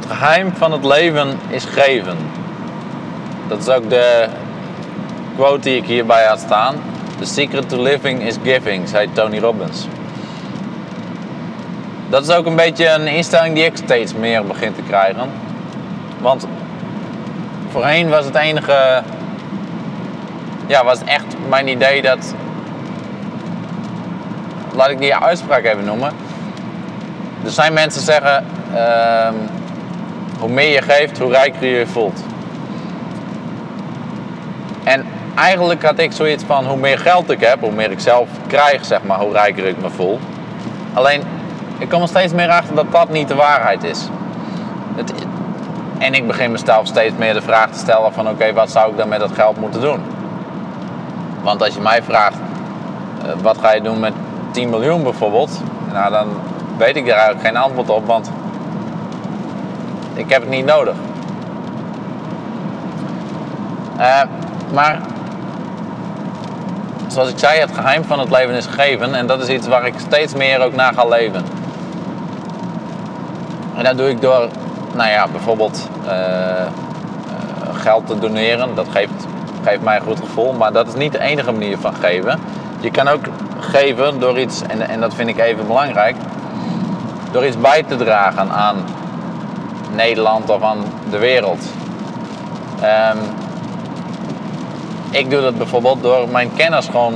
Het geheim van het leven is geven. Dat is ook de quote die ik hierbij had staan. The secret to living is giving, zei Tony Robbins. Dat is ook een beetje een instelling die ik steeds meer begin te krijgen. Want voorheen was het enige. Ja, was echt mijn idee dat. Laat ik die uitspraak even noemen. Er zijn mensen zeggen. ehm, hoe meer je geeft, hoe rijker je je voelt. En eigenlijk had ik zoiets van hoe meer geld ik heb, hoe meer ik zelf krijg, zeg maar, hoe rijker ik me voel. Alleen, ik kom er steeds meer achter dat dat niet de waarheid is. En ik begin mezelf steeds meer de vraag te stellen van oké, wat zou ik dan met dat geld moeten doen? Want als je mij vraagt, eh, wat ga je doen met 10 miljoen bijvoorbeeld? Nou, dan weet ik daar eigenlijk geen antwoord op, want ik heb het niet nodig. Eh, maar zoals ik zei, het geheim van het leven is gegeven. En dat is iets waar ik steeds meer ook naar ga leven. En dat doe ik door, nou ja, bijvoorbeeld eh, eh, geld te doneren. Dat geeft, geeft mij een goed gevoel. Maar dat is niet de enige manier van geven. Je kan ook geven door iets, en, en dat vind ik even belangrijk, door iets bij te dragen aan Nederland of aan de wereld. Ehm, ik doe dat bijvoorbeeld door mijn kennis gewoon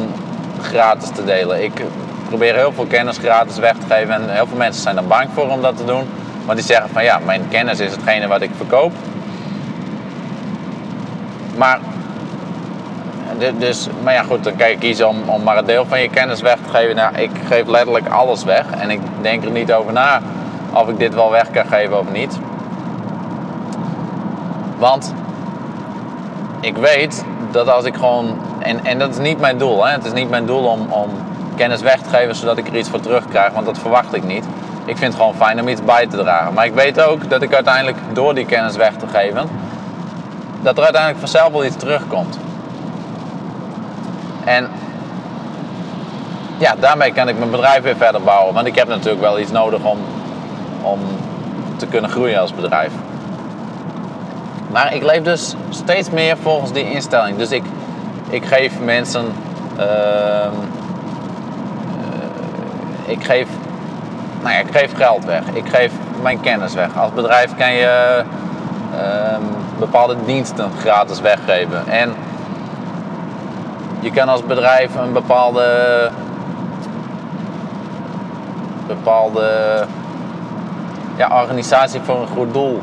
gratis te delen. Ik probeer heel veel kennis gratis weg te geven en heel veel mensen zijn er bang voor om dat te doen. Want die zeggen van ja, mijn kennis is hetgene wat ik verkoop. Maar, du- dus, maar ja goed, dan kan je kiezen om, om maar een deel van je kennis weg te geven. Nou, ik geef letterlijk alles weg en ik denk er niet over na of ik dit wel weg kan geven of niet. Want ik weet dat als ik gewoon. En, en dat is niet mijn doel. Hè? Het is niet mijn doel om, om kennis weg te geven zodat ik er iets voor terugkrijg, want dat verwacht ik niet. Ik vind het gewoon fijn om iets bij te dragen. Maar ik weet ook dat ik uiteindelijk door die kennis weg te geven, dat er uiteindelijk vanzelf wel iets terugkomt. En ja, daarmee kan ik mijn bedrijf weer verder bouwen. Want ik heb natuurlijk wel iets nodig om, om te kunnen groeien als bedrijf. Maar ik leef dus steeds meer volgens die instelling. Dus ik, ik geef mensen. ehm, eh, ik geef. Nou ja, ik geef geld weg. Ik geef mijn kennis weg. Als bedrijf kan je ehm, bepaalde diensten gratis weggeven. En je kan als bedrijf een bepaalde. bepaalde ja, organisatie voor een goed doel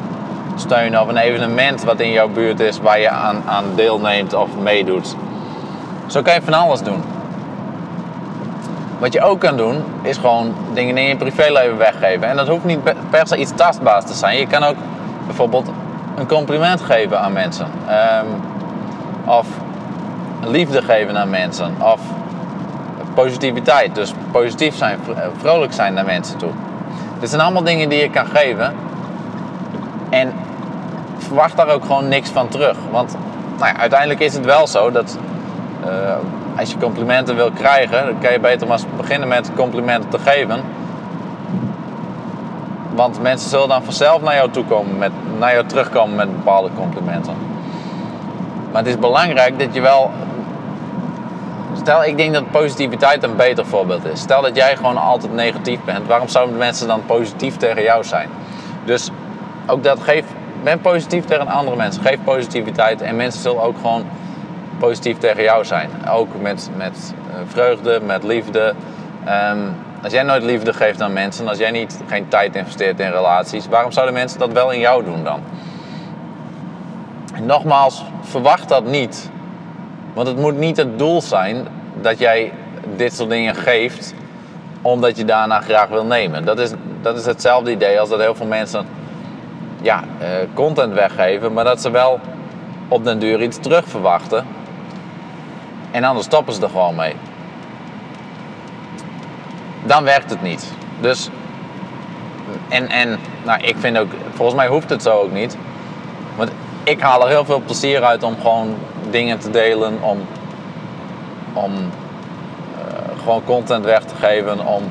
steunen of een evenement wat in jouw buurt is waar je aan, aan deelneemt of meedoet. Zo kan je van alles doen. Wat je ook kan doen, is gewoon dingen in je privéleven weggeven. En dat hoeft niet per- se iets tastbaars te zijn. Je kan ook bijvoorbeeld een compliment geven aan mensen. Ehm, of liefde geven aan mensen. Of positiviteit. Dus positief zijn, vro- vrolijk zijn naar mensen toe. Dit zijn allemaal dingen die je kan geven. En verwacht daar ook gewoon niks van terug. Want nou ja, uiteindelijk is het wel zo dat eh, als je complimenten wil krijgen, dan kan je beter maar beginnen met complimenten te geven. Want mensen zullen dan vanzelf naar jou toe komen, met, naar jou terugkomen met bepaalde complimenten. Maar het is belangrijk dat je wel. Stel, ik denk dat positiviteit een beter voorbeeld is. Stel dat jij gewoon altijd negatief bent, waarom zouden mensen dan positief tegen jou zijn? Dus ook dat geef, ben positief tegen andere mensen. Geef positiviteit en mensen zullen ook gewoon positief tegen jou zijn. Ook met, met eh, vreugde, met liefde. Ehm, als jij nooit liefde geeft aan mensen, als jij niet, geen tijd investeert in relaties, waarom zouden mensen dat wel in jou doen dan? En nogmaals, verwacht dat niet. Want het moet niet het doel zijn dat jij dit soort dingen geeft omdat je daarna graag wil nemen. Dat is, dat is hetzelfde idee als dat heel veel mensen ja, eh, content weggeven, maar dat ze wel op den duur iets terug verwachten. En anders stoppen ze er gewoon mee. Dan werkt het niet. Dus, en, en nou, ik vind ook, volgens mij hoeft het zo ook niet. Want ik haal er heel veel plezier uit om gewoon dingen te delen, om, om eh, gewoon content weg te geven, om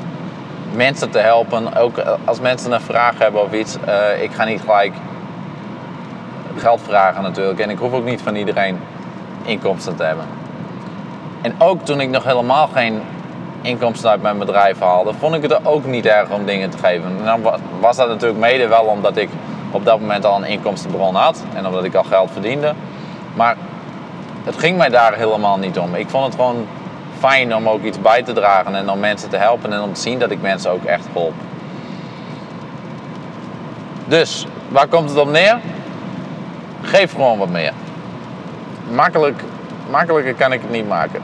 mensen te helpen. Ook als mensen een vraag hebben of iets. eh, ik ga niet gelijk geld vragen natuurlijk. En ik hoef ook niet van iedereen inkomsten te hebben. En ook toen ik nog helemaal geen inkomsten uit mijn bedrijf haalde, vond ik het ook niet erg om dingen te geven. En dan wa- was dat natuurlijk mede wel omdat ik op dat moment al een inkomstenbron had en omdat ik al geld verdiende. Maar het ging mij daar helemaal niet om. Ik vond het gewoon fijn om ook iets bij te dragen en om mensen te helpen en om te zien dat ik mensen ook echt help. Dus, waar komt het op neer? Geef gewoon wat meer. Makkelijk, makkelijker kan ik het niet maken.